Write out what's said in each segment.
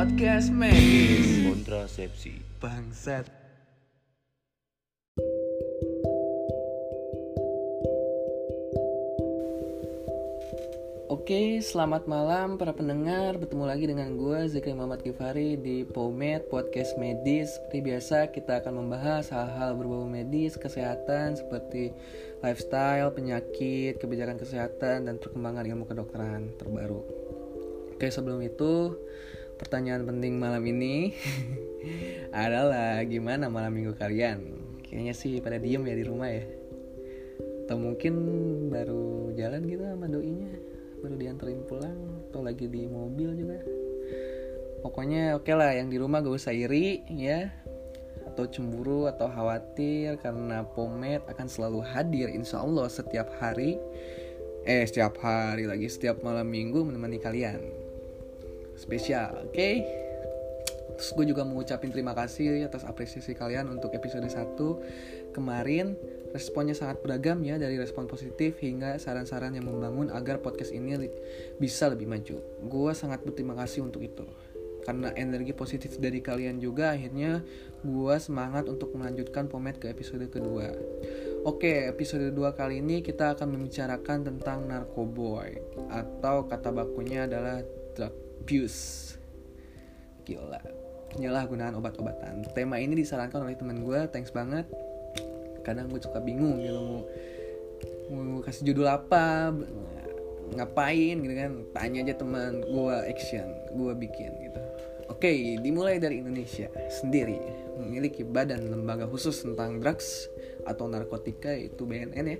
Podcast medis kontrasepsi Bangsat Oke, selamat malam para pendengar. Bertemu lagi dengan gue Zikri Muhammad Gifari di POMED Podcast Medis. Seperti biasa, kita akan membahas hal-hal berbau medis, kesehatan seperti lifestyle, penyakit, kebijakan kesehatan dan perkembangan ilmu kedokteran terbaru. Oke, sebelum itu, pertanyaan penting malam ini adalah gimana malam minggu kalian? Kayaknya sih pada diem ya di rumah ya. Atau mungkin baru jalan gitu sama doinya baru dianterin pulang atau lagi di mobil juga pokoknya oke okay lah yang di rumah gak usah iri ya atau cemburu atau khawatir karena Pomet akan selalu hadir insya Allah setiap hari eh setiap hari lagi setiap malam minggu menemani kalian spesial oke okay? Terus gue juga mau ucapin terima kasih atas apresiasi kalian untuk episode 1 kemarin Responnya sangat beragam ya dari respon positif hingga saran-saran yang membangun agar podcast ini bisa lebih maju. Gue sangat berterima kasih untuk itu. Karena energi positif dari kalian juga akhirnya gue semangat untuk melanjutkan pomet ke episode kedua. Oke, episode 2 kali ini kita akan membicarakan tentang narkoboy atau kata bakunya adalah drug abuse. Gila, penyalahgunaan obat-obatan. Tema ini disarankan oleh teman gue, thanks banget. Kadang gue suka bingung gitu mau mau kasih judul apa ngapain gitu kan. Tanya aja teman gue action gue bikin gitu. Oke dimulai dari Indonesia sendiri. Memiliki badan lembaga khusus tentang drugs atau narkotika itu BNN ya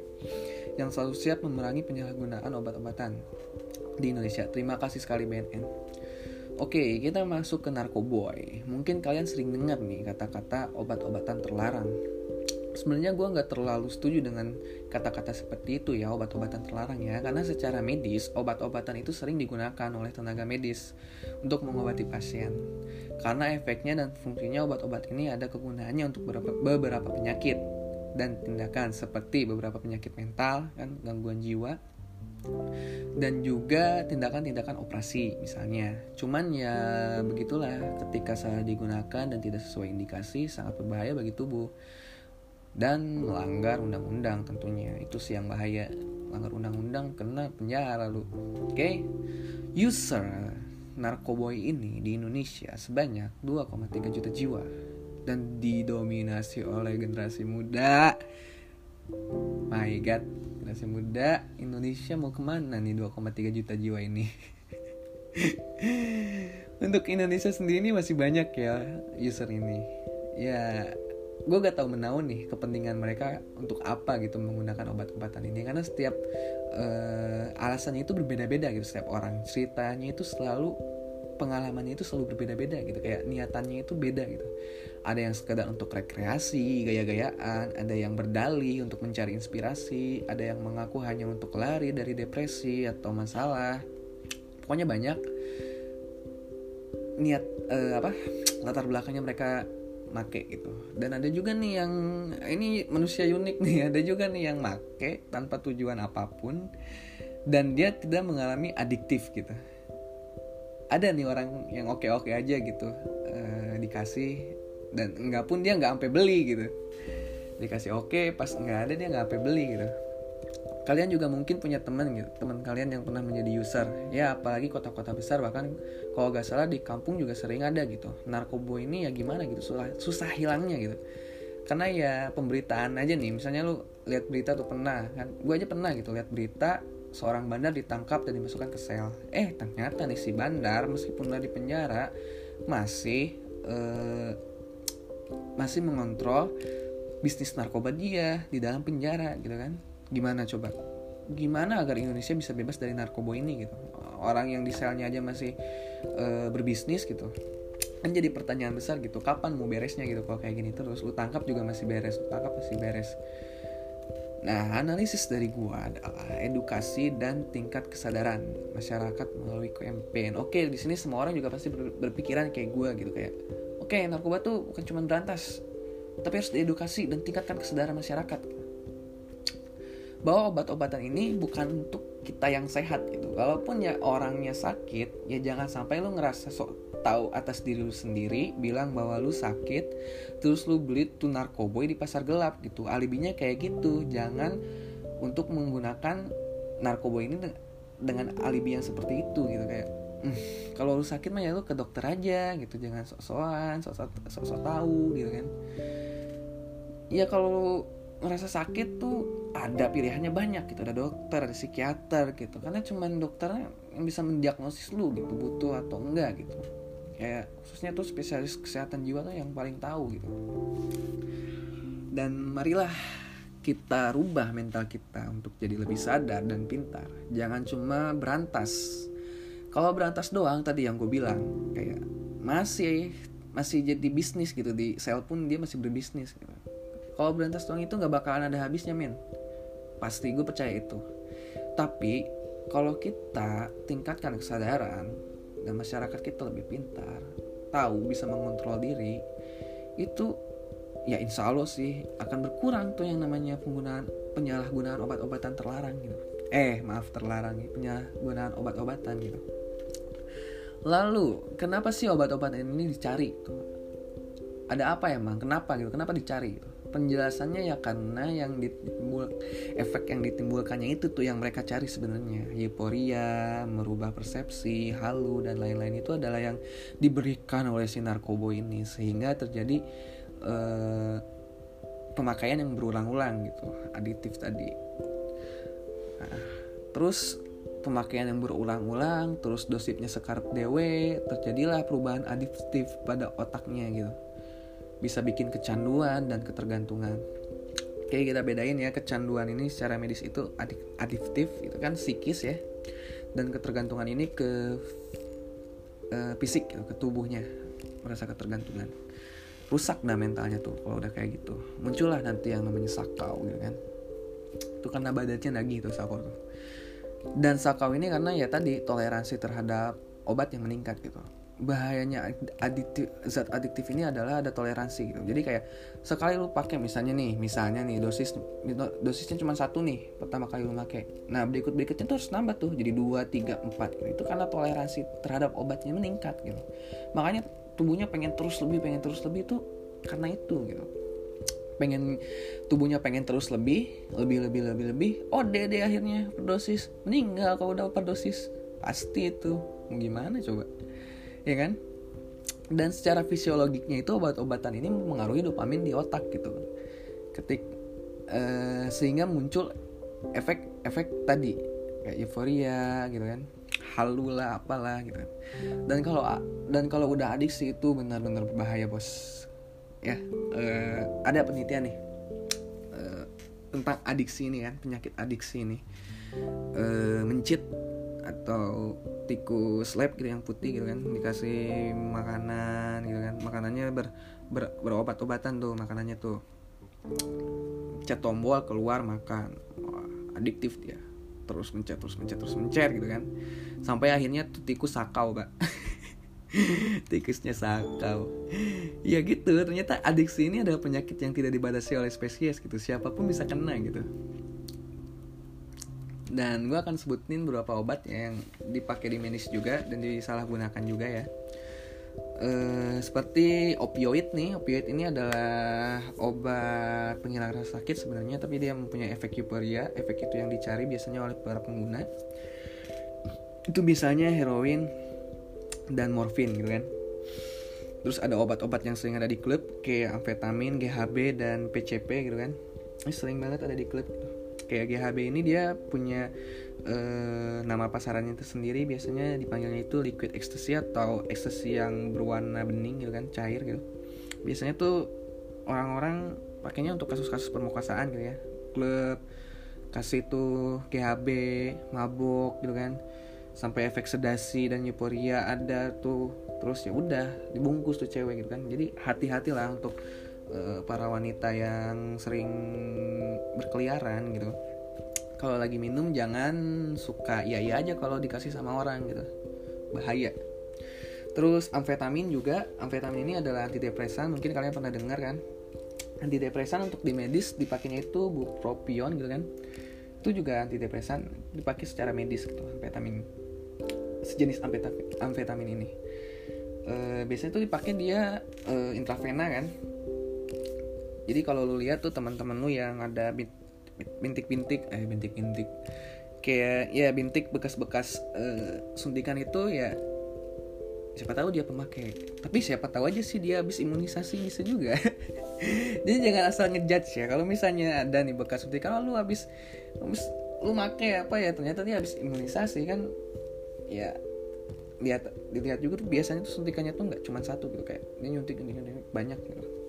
yang selalu siap memerangi penyalahgunaan obat-obatan di Indonesia. Terima kasih sekali BNN Oke, kita masuk ke narkoboy. Mungkin kalian sering dengar nih kata-kata obat-obatan terlarang. Sebenarnya gue nggak terlalu setuju dengan kata-kata seperti itu ya obat-obatan terlarang ya. Karena secara medis obat-obatan itu sering digunakan oleh tenaga medis untuk mengobati pasien. Karena efeknya dan fungsinya obat-obat ini ada kegunaannya untuk beberapa, beberapa penyakit dan tindakan seperti beberapa penyakit mental kan gangguan jiwa dan juga tindakan-tindakan operasi misalnya. Cuman ya begitulah ketika salah digunakan dan tidak sesuai indikasi sangat berbahaya bagi tubuh. Dan melanggar undang-undang tentunya. Itu sih yang bahaya. Melanggar undang-undang kena penjara lu. Oke? Okay? user narkoboy ini di Indonesia sebanyak 2,3 juta jiwa. Dan didominasi oleh generasi muda. My god generasi muda Indonesia mau ke mana nih 2,3 juta jiwa ini? Untuk Indonesia sendiri masih banyak ya user ini. Ya gue gak tahu menaun nih kepentingan mereka untuk apa gitu menggunakan obat-obatan ini. Karena setiap uh, alasannya itu berbeda-beda gitu. Setiap orang ceritanya itu selalu pengalamannya itu selalu berbeda-beda gitu. Kayak niatannya itu beda gitu. Ada yang sekedar untuk rekreasi gaya-gayaan ada yang berdalih untuk mencari inspirasi ada yang mengaku hanya untuk lari dari depresi atau masalah. Pokoknya banyak. Niat uh, apa latar belakangnya mereka make gitu. Dan ada juga nih yang ini manusia unik nih ada juga nih yang make tanpa tujuan apa pun dan dia tidak mengalami adiktif gitu ada nih orang yang oke oke aja gitu uh, dikasih dan enggak pun dia nggak sampai beli gitu. Dikasih oke pas nggak ada dia nggak sampai beli gitu. Kalian juga mungkin punya teman gitu teman kalian yang pernah menjadi user. Ya apalagi kota-kota besar bahkan kalau gak salah di kampung juga sering ada gitu. Narkoba ini ya gimana gitu susah, susah hilangnya gitu. Karena ya pemberitaan aja nih misalnya lu lihat berita tuh pernah kan gue aja pernah gitu lihat berita seorang bandar ditangkap dan dimasukkan ke sel. Eh ternyata nih si bandar meskipun udah di penjara masih uh, masih mengontrol bisnis narkoba dia di dalam penjara gitu kan? Gimana coba? Gimana agar Indonesia bisa bebas dari narkoba ini gitu? Orang yang di selnya aja masih uh, berbisnis gitu. Kan jadi pertanyaan besar gitu. Kapan mau beresnya gitu? Kalau kayak gini terus lu tangkap juga masih beres lu tangkap masih beres nah analisis dari gua adalah edukasi dan tingkat kesadaran masyarakat melalui campaign oke di sini semua orang juga pasti berpikiran kayak gua gitu kayak oke narkoba tuh bukan cuma berantas tapi harus diedukasi dan tingkatkan kesadaran masyarakat bahwa obat-obatan ini bukan untuk kita yang sehat gitu. Walaupun ya orangnya sakit, ya jangan sampai lu ngerasa sok tahu atas diri lu sendiri bilang bahwa lu sakit terus lu beli tuh narkoboy di pasar gelap gitu. Alibinya kayak gitu. Jangan untuk menggunakan narkoboy ini dengan alibi yang seperti itu gitu kayak mm, kalau lu sakit mah ya lu ke dokter aja gitu. Jangan sok-sokan sok-sok tahu gitu kan. Ya kalau ngerasa sakit tuh ada pilihannya banyak gitu. Ada dokter ada psikiater gitu. Karena cuman dokternya yang bisa mendiagnosis lu gitu butuh atau enggak gitu kayak khususnya tuh spesialis kesehatan jiwa tuh yang paling tahu gitu. Dan marilah kita rubah mental kita untuk jadi lebih sadar dan pintar. Jangan cuma berantas. Kalau berantas doang tadi yang gue bilang kayak masih masih jadi bisnis gitu. Di sel pun dia masih berbisnis gitu. Kalau berantas doang itu nggak bakalan ada habisnya men. Pasti gue percaya itu. Tapi kalau kita tingkatkan kesadaran dan masyarakat kita lebih pintar tahu bisa mengontrol diri itu ya insya Allah sih akan berkurang tuh yang namanya penggunaan penyalahgunaan obat-obatan terlarang gitu. Eh maaf terlarang penyalahgunaan obat-obatan gitu. Lalu kenapa sih obat-obatan ini dicari? Tuh ada apa ya mang? Kenapa gitu? Kenapa dicari gitu penjelasannya ya karena yang ditimbul efek yang ditimbulkannya itu tuh yang mereka cari sebenarnya. Euforia merubah persepsi halu dan lain-lain itu adalah yang diberikan oleh si narkobo ini. Sehingga terjadi uh, pemakaian yang berulang-ulang gitu aditif tadi. Nah, terus pemakaian yang berulang-ulang terus dosisnya sekarat dewe terjadilah perubahan adiktif pada otaknya gitu bisa bikin kecanduan dan ketergantungan. Oke kita bedain ya kecanduan ini secara medis itu adik adiktif itu kan psikis ya. Dan ketergantungan ini ke uh, fisik gitu, ke tubuhnya. Merasa ketergantungan. Rusak dah mentalnya tuh kalau udah kayak gitu. Muncullah nanti yang namanya sakau gitu kan. Itu karena badannya nagih tuh sakau tuh. Dan sakau ini karena ya tadi toleransi terhadap obat yang meningkat gitu bahayanya adiktif zat adiktif ini adalah ada toleransi gitu. Jadi kayak sekali lu pakai misalnya nih misalnya nih dosis dosisnya cuma satu nih pertama kali lu pakai. Nah berikut berikutnya tuh harus nambah tuh jadi dua tiga empat gitu. Itu karena toleransi terhadap obatnya meningkat gitu. Makanya tubuhnya pengen terus lebih pengen terus lebih tuh karena itu gitu. Pengen tubuhnya pengen terus lebih lebih lebih lebih lebih. Oh deh deh akhirnya perdosis meninggal kalau udah perdosis pasti itu. Gimana coba ya kan? Dan secara fisiologiknya itu obat-obatan ini mengaruhi dopamin di otak gitu. Ketik uh, sehingga muncul efek-efek tadi kayak euforia gitu kan. Halu lah apalah gitu kan. Dan kalau dan kalau udah adiksi itu benar-benar berbahaya bos. Ya uh, ada penelitian nih uh, tentang adiksi ini kan penyakit adiksi ini. Uh, mencit atau tikus lab gitu yang putih gitu kan dikasih makanan gitu kan. Makanannya ber, ber berobat-obatan tuh makanannya tuh. Cet tombol keluar makan. Wah, adiktif dia. Terus mencet terus mencet terus mencet gitu kan. Sampai akhirnya tuh tikus sakau pak tikusnya sakau. Ya gitu ternyata adiksi ini adalah penyakit yang tidak dibatasi oleh spesies gitu. Siapa pun bisa kena gitu dan gue akan sebutin beberapa obat yang dipakai di medis juga dan disalahgunakan juga ya. Uh, seperti opioid nih opioid ini adalah obat penghilang rasa sakit sebenarnya tapi dia mempunyai efek euforia. Efek itu yang dicari biasanya oleh para pengguna. Itu biasanya heroin dan morfin gitu kan. Terus ada obat-obat yang sering ada di klub kayak amfetamin GHB dan PCP gitu kan. Ini sering banget ada di klub kayak GHB ini dia punya uh, nama pasarannya itu sendiri biasanya dipanggilnya itu liquid ecstasy atau ecstasy yang berwarna bening gitu kan cair gitu. Biasanya tuh orang-orang pakainya untuk kasus-kasus permukasaan gitu ya. Klub kasih tuh GHB mabuk gitu kan. Sampai efek sedasi dan euforia ada tuh. Terus ya udah dibungkus tuh cewek gitu kan. Jadi hati-hatilah untuk uh, para wanita yang sering berkeliaran gitu. Kalau lagi minum jangan suka iya iya aja kalau dikasih sama orang gitu. Bahaya. Terus amfetamin juga amfetamin ini adalah antidepresan mungkin kalian pernah dengar kan? Antidepresan untuk di medis dipakainya itu bupropion gitu kan? Itu juga antidepresan dipakai secara medis gitu amfetamin. Sejenis amfetamin, amfetamin ini. Uh, biasanya tuh dipakai dia uh, intravena kan jadi kalau lu lihat tuh teman-teman lu yang ada bintik-bintik eh bintik-bintik. Kayak ya bintik bekas-bekas uh, suntikan itu ya siapa tahu dia pemakai. Tapi siapa tahu aja sih dia habis imunisasi bisa juga. Jadi jangan asal ngejudge ya. Kalau misalnya ada nih bekas suntikan kalau lu habis habis lu make apa ya? Ternyata dia habis imunisasi kan. Ya lihat dilihat juga tuh biasanya tuh suntikannya tuh nggak cuma satu gitu. Kayak ini nyuntik ini, ini banyak gitu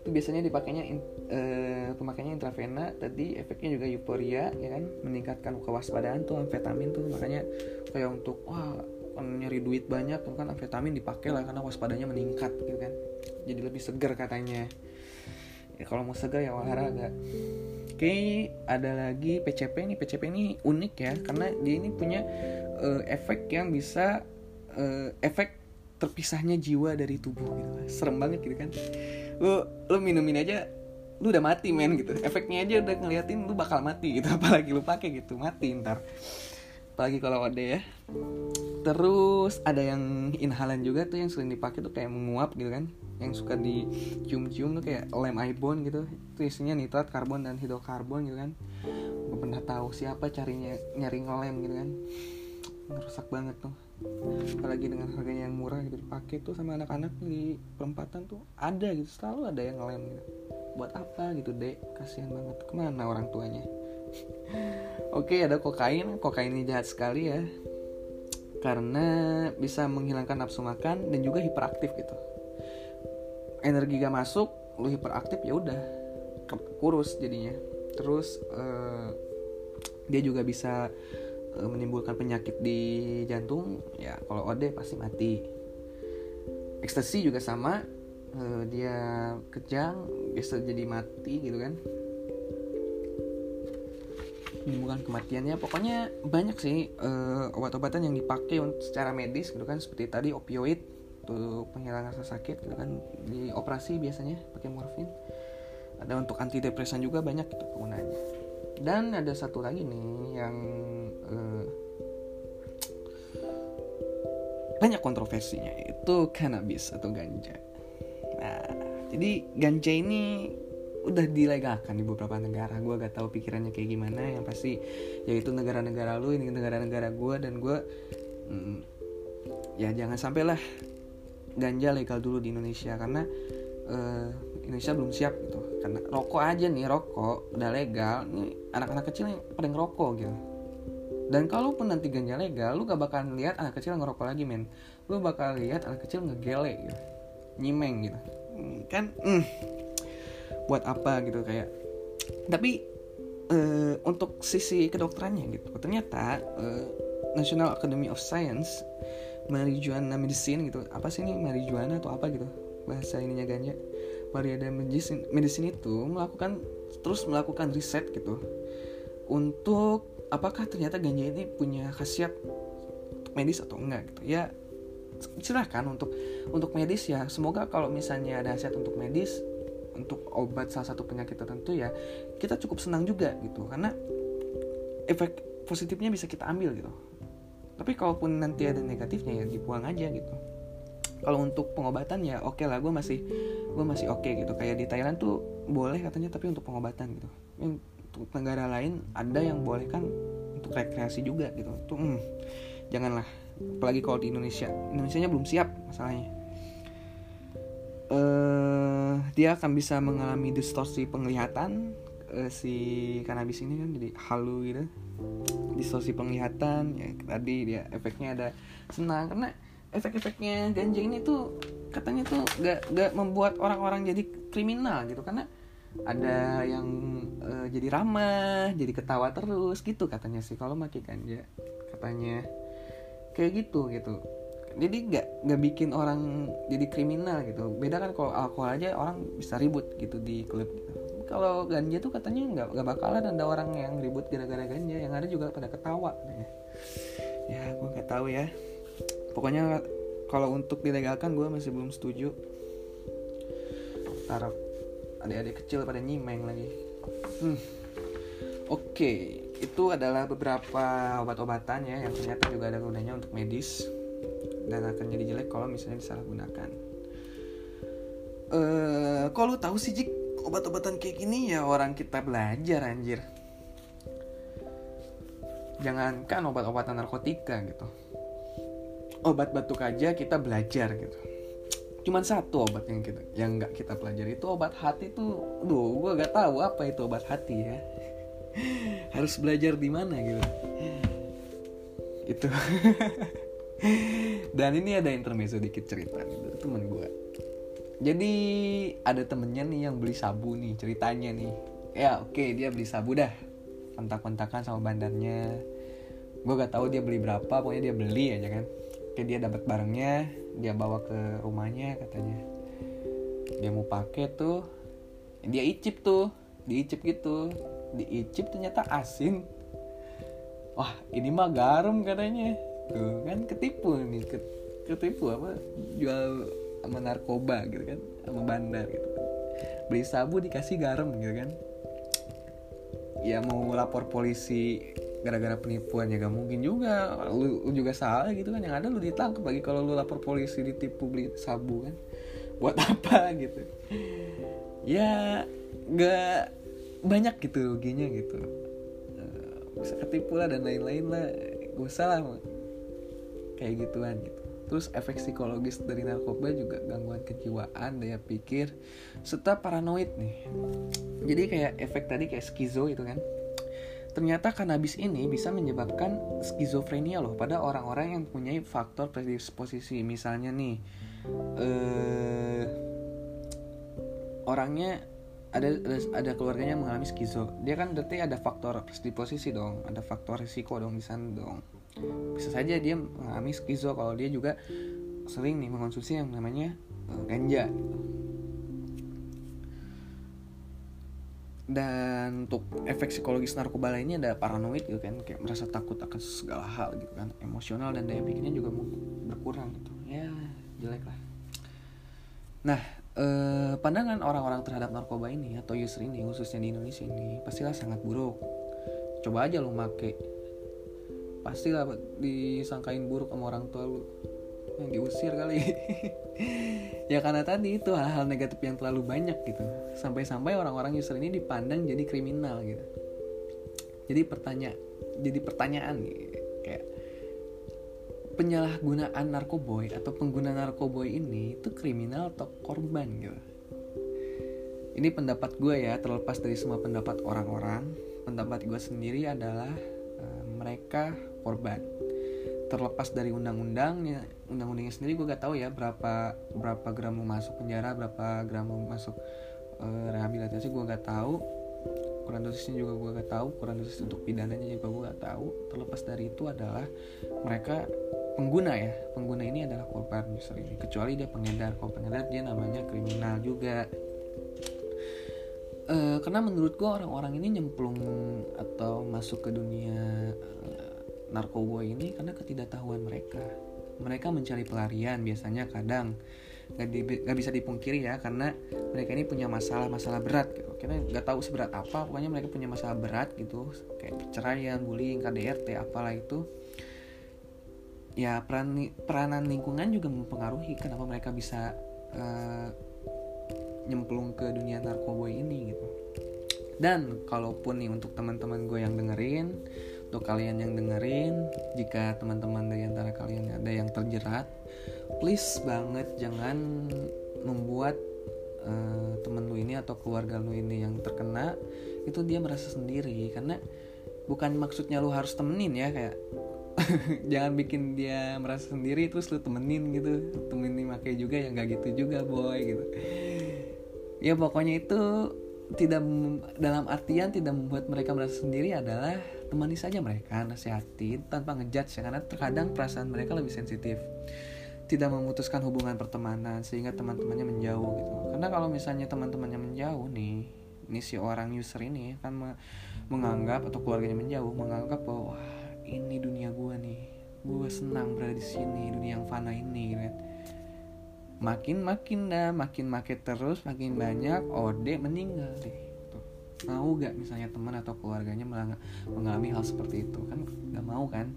itu biasanya dipakainya in, uh, pemakainya intravena tadi efeknya juga euforia ya kan? Meningkatkan kewaspadaan tuh amfetamin tuh makanya kayak untuk wah kan nyari duit banyak kan amfetamin dipakai lah karena waspadanya meningkat gitu kan? Jadi lebih segar katanya. Ya kalau mau segar ya olahraga. Oke ada lagi PCP nih. PCP ini unik ya karena dia ini punya uh, efek yang bisa uh, efek terpisahnya jiwa dari tubuh gitu serem banget gitu kan lu lu minumin aja lu udah mati men gitu. Efeknya aja udah ngeliatin lu bakal mati gitu. Apalagi lu pakai gitu. Mati ntar. Apalagi kalau ada ya. Terus ada yang inhalan juga tuh yang sering dipakai tuh kayak menguap gitu kan. Yang suka dicium-cium tuh kayak lem ibon gitu. Itu isinya nitrat karbon dan hidrokarbon gitu kan. Gue pernah tahu siapa carinya nyari ngelem gitu kan. Ngerusak banget tuh apalagi dengan harganya yang murah gitu dipakai tuh sama anak-anak di perempatan tuh ada gitu selalu ada yang ngelem gitu. Buat apa gitu dek? Kasihan banget. Ke mana orang tuanya? Oke ada kokain. Kokain ini jahat sekali ya. Karena bisa menghilangkan nafsu makan dan juga hiperaktif gitu. Energi gak masuk lu hiperaktif ya udah. Kurus jadinya. Terus uh, dia juga bisa menimbulkan penyakit di jantung ya kalau OD pasti mati. Ekstasi juga sama uh, dia kejang bisa jadi mati gitu kan. Menimbulkan kematiannya pokoknya banyak sih uh, obat-obatan yang dipakai secara medis gitu kan seperti tadi opioid untuk penghilangan rasa sakit gitu kan. Di operasi biasanya pakai morfin. Ada untuk antidepresan juga banyak gitu penggunaannya. Dan ada satu lagi nih yang banyak kontroversinya. Itu cannabis atau ganja. Nah jadi ganja ini udah dilegalkan di beberapa negara. Gue gak tahu pikirannya kayak gimana. Yang pasti yaitu negara-negara lu ini negara-negara gue dan gue mm, ya jangan sampai lah ganja legal dulu di Indonesia. Karena uh, Indonesia belum siap gitu. Karena rokok aja nih rokok udah legal. Nih anak-anak kecil yang pada ngerokok gitu dan kalaupun nanti ganja legal lu gak bakal lihat anak kecil ngerokok lagi men. Lu bakal lihat anak kecil ngegele gitu. Nyimeng gitu. Kan mm, buat apa gitu kayak. Tapi uh, untuk sisi kedokterannya gitu. Ternyata uh, National Academy of Science marijuana medicine gitu. Apa sih ini marijuana atau apa gitu? Bahasa ininya ganja. Marijuana medicine, medicine itu melakukan terus melakukan riset gitu. Untuk apakah ternyata ganja ini punya khasiat medis atau enggak gitu? Ya silahkan untuk untuk medis ya. Semoga kalau misalnya ada khasiat untuk medis untuk obat salah satu penyakit tertentu ya kita cukup senang juga gitu. Karena efek positifnya bisa kita ambil gitu. Tapi kalaupun nanti ada negatifnya ya dibuang aja gitu. Kalau untuk pengobatan ya oke okay lah gue masih gue masih oke okay gitu. Kayak di Thailand tuh boleh katanya tapi untuk pengobatan gitu untuk negara lain ada yang boleh kan untuk rekreasi juga gitu. Tuh hmm, janganlah apalagi kalau di Indonesia. Indonesia nya belum siap masalahnya. Uh, dia akan bisa mengalami distorsi penglihatan uh, si kanabis ini kan jadi halu gitu. Distorsi penglihatan ya tadi dia efeknya ada senang karena efek-efeknya ganja ini tuh katanya tuh gak gak membuat orang-orang jadi kriminal gitu. Karena ada yang uh, jadi ramah jadi ketawa terus gitu katanya sih. Kalau pakai ganja katanya kayak gitu gitu. Jadi nggak nggak bikin orang jadi kriminal gitu. Beda kan kalau alkohol aja orang bisa ribut gitu di klub gitu. kalau ganja tuh katanya nggak nggak bakalan ada orang yang ribut gara-gara ganja. Yang ada juga pada ketawa ya, ya gue nggak tahu ya. Pokoknya kalau untuk dilegalkan gue masih belum setuju. Harap adik-adik kecil pada nyimeng lagi hmm. oke okay. itu adalah beberapa obat-obatan ya yang ternyata juga ada gunanya untuk medis dan akan jadi jelek kalau misalnya disalahgunakan eh uh, kalau tahu sih Jik obat-obatan kayak gini ya orang kita belajar anjir jangankan obat-obatan narkotika gitu obat batuk aja kita belajar gitu cuman satu obat yang kita yang nggak kita pelajari. Itu obat hati tuh duh gue gak tahu apa itu obat hati ya. Harus belajar di mana gitu. Itu dan ini ada intermezzo dikit cerita nih temen gue jadi ada temennya nih yang beli sabu nih ceritanya nih. Ya oke okay, dia beli sabu dah. Kontak-kontakan sama bandarnya. Gue gak tahu dia beli berapa pokoknya dia beli aja kan kayak dia dapat barangnya dia bawa ke rumahnya katanya. Dia mau pakai tuh. Dia icip tuh diicip gitu. Diicip ternyata asin. Wah ini mah garam katanya. Tuh kan ketipu nih ketipu apa? Jual sama narkoba gitu kan sama bandar gitu. Beli sabu dikasih garam gitu kan. Ya mau lapor polisi gara-gara penipuan ya gak mungkin juga. Lu, lu juga salah gitu kan. Yang ada lu ditangkap lagi kalau lu lapor polisi ditipu beli sabu kan. Buat apa gitu. Ya gak banyak gitu ruginya gitu. Uh, bisa ketipu lah dan lain-lain lah. Gak usah lah kayak gituan gitu. Terus efek psikologis dari narkoba juga gangguan kejiwaan, daya pikir, serta paranoid nih. Jadi kayak efek tadi kayak skizo itu kan. Ternyata kanabis ini bisa menyebabkan skizofrenia loh pada orang-orang yang punya faktor predisposisi. Misalnya nih, eh, orangnya ada, ada keluarganya mengalami skizo. Dia kan berarti ada faktor predisposisi dong, ada faktor risiko dong di dong bisa saja dia mengalami skizo kalau dia juga sering nih mengonsumsi yang namanya uh, ganja dan untuk efek psikologis narkoba lainnya ada paranoid gitu kan kayak merasa takut akan segala hal gitu kan emosional dan daya pikirnya juga berkurang gitu. Ya jelek lah. Nah eh, pandangan orang-orang terhadap narkoba ini atau user ini khususnya di Indonesia ini pastilah sangat buruk. Coba aja lo make. Pasti lah disangkain buruk sama orang tua lu yang diusir kali. Ya karena tadi itu hal-hal negatif yang terlalu banyak gitu. Sampai-sampai orang-orang user ini dipandang jadi kriminal gitu. Jadi pertanyaan jadi pertanyaan nih kayak penyalahgunaan narkoboy atau pengguna narkoboy ini itu kriminal atau korban gitu? Ini pendapat gue ya terlepas dari semua pendapat orang-orang. Pendapat gue sendiri adalah uh, mereka korban terlepas dari undang-undangnya undang-undangnya sendiri gue gak tahu ya berapa berapa gram mau masuk penjara berapa gram mau masuk uh, rehabilitasi gue gak tahu. Kurang dosisnya juga gue gak tahu kurang dosis untuk pidananya juga gue gak tahu. Terlepas dari itu adalah mereka pengguna ya pengguna ini adalah korban user ini. Kecuali dia pengedar kalau pengedar dia namanya kriminal juga. Uh, karena menurut gue orang-orang ini nyemplung atau masuk ke dunia uh, narkoba ini karena ketidaktahuan mereka. Mereka mencari pelarian biasanya kadang gak, di, gak bisa dipungkiri ya karena mereka ini punya masalah-masalah berat gitu. Kita nggak tahu seberat apa, pokoknya mereka punya masalah berat gitu, kayak perceraian, bullying, KDRT, apalah itu. Ya peran peranan lingkungan juga mempengaruhi kenapa mereka bisa uh, nyemplung ke dunia narkoba ini gitu. Dan kalaupun nih untuk teman-teman gue yang dengerin, untuk kalian yang dengerin jika teman-teman dari antara kalian ada yang terjerat please banget jangan membuat uh, temen lu ini atau keluarga lu ini yang terkena itu dia merasa sendiri. Karena bukan maksudnya lu harus temenin ya kayak jangan bikin dia merasa sendiri terus lu temenin gitu. Temenin pakai juga ya nggak gitu juga boy gitu. Ya pokoknya itu tidak dalam artian tidak membuat mereka merasa sendiri adalah temani saja mereka nasihati tanpa ngejudge ya karena terkadang perasaan mereka lebih sensitif. Tidak memutuskan hubungan pertemanan sehingga teman-temannya menjauh gitu. Karena kalau misalnya teman-temannya menjauh nih ini si orang user ini kan menganggap atau keluarganya menjauh menganggap bahwa Wah, ini dunia gue nih. Gue senang berada di sini dunia yang fana ini gitu makin makin dah makin makin terus makin banyak ode meninggal deh mau gak misalnya teman atau keluarganya mengalami hal seperti itu? Kan gak mau kan?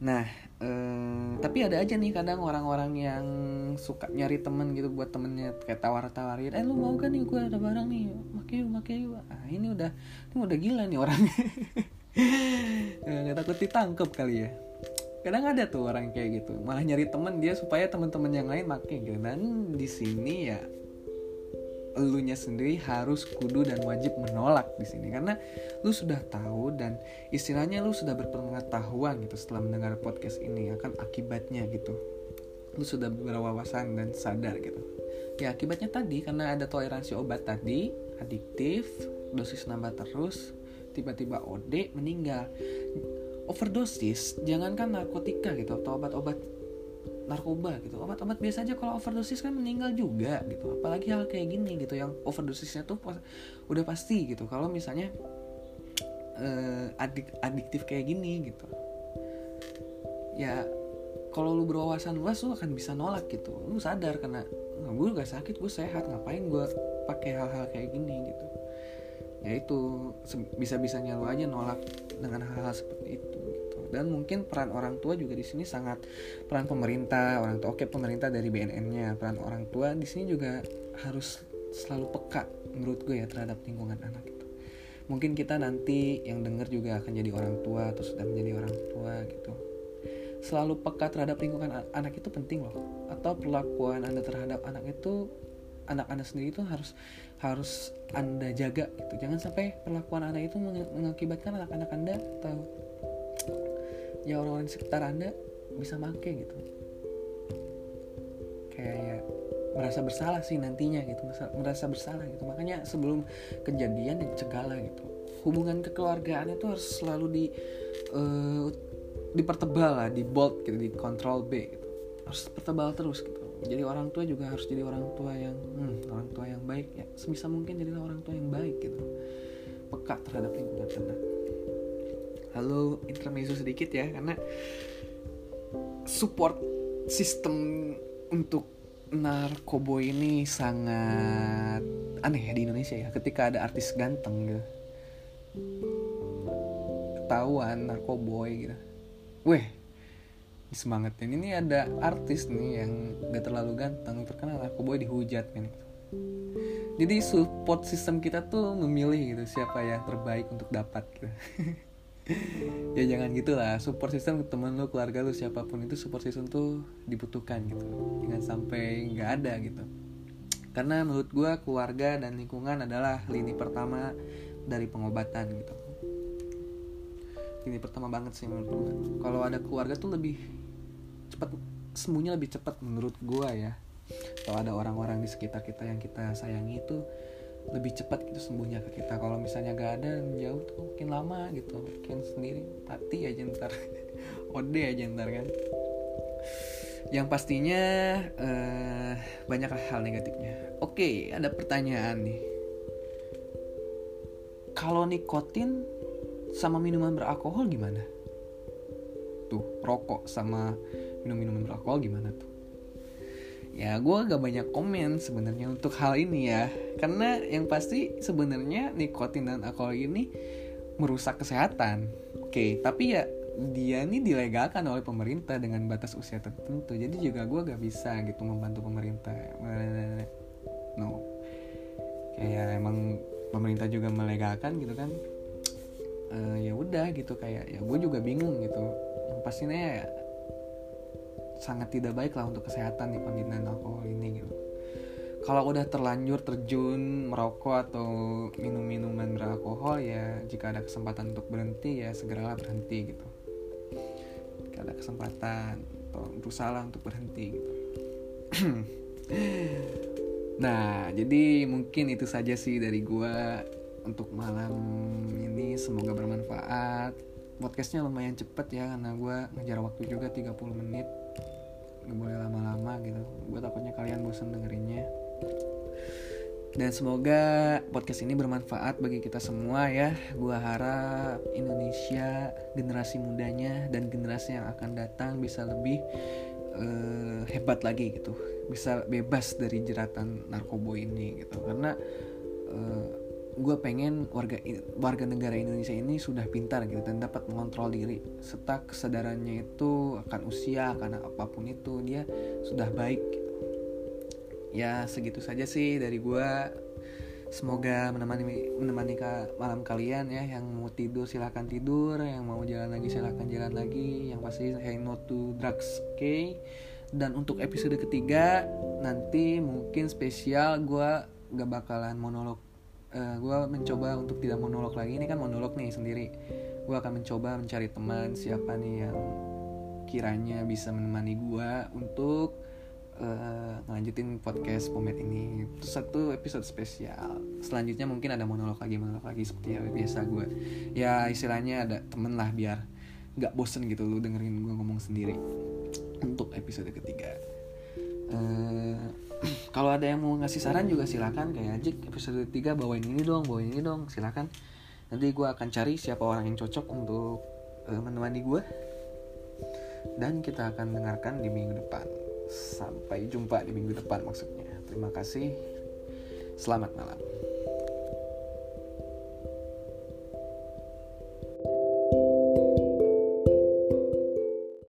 Nah eh, tapi ada aja nih kadang orang-orang yang suka nyari temen gitu buat temennya kayak tawar-tawarin eh lu mau kan nih? Gue ada barang nih make yuk make yuk. Ah ini udah ini udah gila nih orangnya. Nggak takut ditangkep kali ya. Kadang ada tuh orang kayak gitu malah nyari temen dia supaya teman-teman yang lain make gitu. Dan di sini ya elunya sendiri harus kudu dan wajib menolak di sini. Karena lu sudah tahu dan istilahnya lu sudah berpengetahuan gitu setelah mendengar podcast ini akan akibatnya gitu. Lu sudah berwawasan dan sadar gitu. Ya akibatnya tadi karena ada toleransi obat tadi adiktif dosis nambah terus tiba-tiba OD meninggal. Overdosis jangankan narkotika gitu atau obat-obat narkoba gitu. Obat-obat biasa aja kalau overdosis kan meninggal juga gitu. Apalagi hal kayak gini gitu yang overdosisnya tuh udah pasti gitu. Kalau misalnya uh, adik adiktif kayak gini gitu. Ya kalau lu berwawasan luas lu akan bisa nolak gitu. Lu sadar karena nah, gue gak sakit gue sehat ngapain gue pakai hal-hal kayak gini? gitu. Ya itu bisa bisanya lu aja nolak dengan hal-hal seperti itu dan mungkin peran orang tua juga di sini sangat peran pemerintah orang tua oke pemerintah dari BNN-nya peran orang tua di sini juga harus selalu peka menurut gue ya terhadap lingkungan anak itu. Mungkin kita nanti yang dengar juga akan jadi orang tua atau sudah menjadi orang tua gitu. Selalu peka terhadap lingkungan anak itu penting loh. Atau perlakuan anda terhadap anak itu anak anda sendiri itu harus harus anda jaga gitu. Jangan sampai perlakuan anak itu mengakibatkan anak-anak anda atau ya orang-orang di sekitar anda bisa make gitu. Kayak ya merasa bersalah sih nantinya gitu merasa bersalah gitu. Makanya sebelum kejadian dicegahlah gitu hubungan kekeluargaan itu harus selalu di uh, dipertebal lah di bold gitu di control B gitu. Harus pertebal terus gitu. Jadi orang tua juga harus jadi orang tua yang hmm, orang tua yang baik ya. Sebisa mungkin jadilah orang tua yang baik gitu. Peka terhadap lingkungan anak Halo intermezzo sedikit ya karena support sistem untuk narkobo ini sangat aneh ya di Indonesia ya ketika ada artis ganteng gitu. Ketahuan narkoboy gitu. Weh semangatin ini ada artis nih yang gak terlalu ganteng terkenal narkoboy dihujat gitu. jadi support sistem kita tuh memilih gitu siapa yang terbaik untuk dapat gitu ya jangan gitulah. Support system temen lu keluarga lu siapa pun itu support system tuh dibutuhkan gitu. Jangan sampai nggak ada gitu. Karena menurut gue keluarga dan lingkungan adalah lini pertama dari pengobatan gitu. Lini pertama banget sih menurut gue kalau ada keluarga tuh lebih cepat sembuhnya lebih cepat menurut gue ya. Kalau ada orang-orang di sekitar kita yang kita sayangi itu lebih cepat gitu sembuhnya ke kita. Kalau misalnya gak ada jauh tuh mungkin lama gitu. Mungkin sendiri. Mati aja ntar. Ode aja ntar kan. Yang pastinya uh, banyak hal negatifnya. Oke ada pertanyaan nih. Kalau nikotin sama minuman beralkohol gimana? Tuh rokok sama minum minuman beralkohol gimana tuh? Ya gue gak banyak komen sebenarnya untuk hal ini ya karena yang pasti sebenarnya nikotin dan alkohol ini merusak kesehatan. Oke tapi ya dia ini dilegalkan oleh pemerintah dengan batas usia tertentu. Jadi juga gue gak bisa gitu membantu pemerintah. No. Kayak emang pemerintah juga melegalkan gitu kan. Uh, ya udah gitu kayak ya gue juga bingung gitu. Pastinya ya sangat tidak baik lah untuk kesehatan di penggunaan alkohol ini gitu kalau udah terlanjur terjun merokok atau minum minuman beralkohol ya jika ada kesempatan untuk berhenti ya segeralah berhenti gitu. Jika ada kesempatan atau berusaha untuk berhenti gitu. Nah jadi mungkin itu saja sih dari gua untuk malam ini. Semoga bermanfaat. Podcastnya lumayan cepet ya karena gue ngejar waktu juga 30 menit. Nggak boleh lama-lama gitu. Gue takutnya kalian bosan dengerinnya dan semoga podcast ini bermanfaat bagi kita semua ya. Gue harap Indonesia generasi mudanya dan generasi yang akan datang bisa lebih uh, hebat lagi gitu. Bisa bebas dari jeratan narkoba ini gitu. Karena uh, gue pengen warga warga negara Indonesia ini sudah pintar gitu dan dapat mengontrol diri. Serta kesadarannya itu akan usia karena apa pun itu dia sudah baik. Ya segitu saja sih dari gue semoga menemani menemani malam kalian ya. Yang mau tidur silahkan tidur. Yang mau jalan lagi silahkan jalan lagi. Yang pasti hey no to drugs oke okay? dan untuk episode ketiga nanti mungkin spesial gue gak bakalan monolog. Uh, eh, gue mencoba untuk tidak monolog lagi. Ini kan monolog nih sendiri. Gue akan mencoba mencari teman siapa nih yang kiranya bisa menemani gue untuk uh, ngelanjutin podcast pomet ini. Itu satu episode spesial. Selanjutnya mungkin ada monolog lagi monolog lagi seperti yang biasa gue ya istilahnya ada temen lah biar nggak bosen gitu lu dengerin gue ngomong sendiri untuk episode ketiga. Uh, kalau ada yang mau ngasih saran juga silakan. Kayak Ajik episode 3 bawain ini dong bawain ini dong. Silakan. Nanti gue akan cari siapa orang yang cocok untuk uh, menemani gue dan kita akan dengarkan di minggu depan sampai jumpa di minggu depan maksudnya. Terima kasih. Selamat malam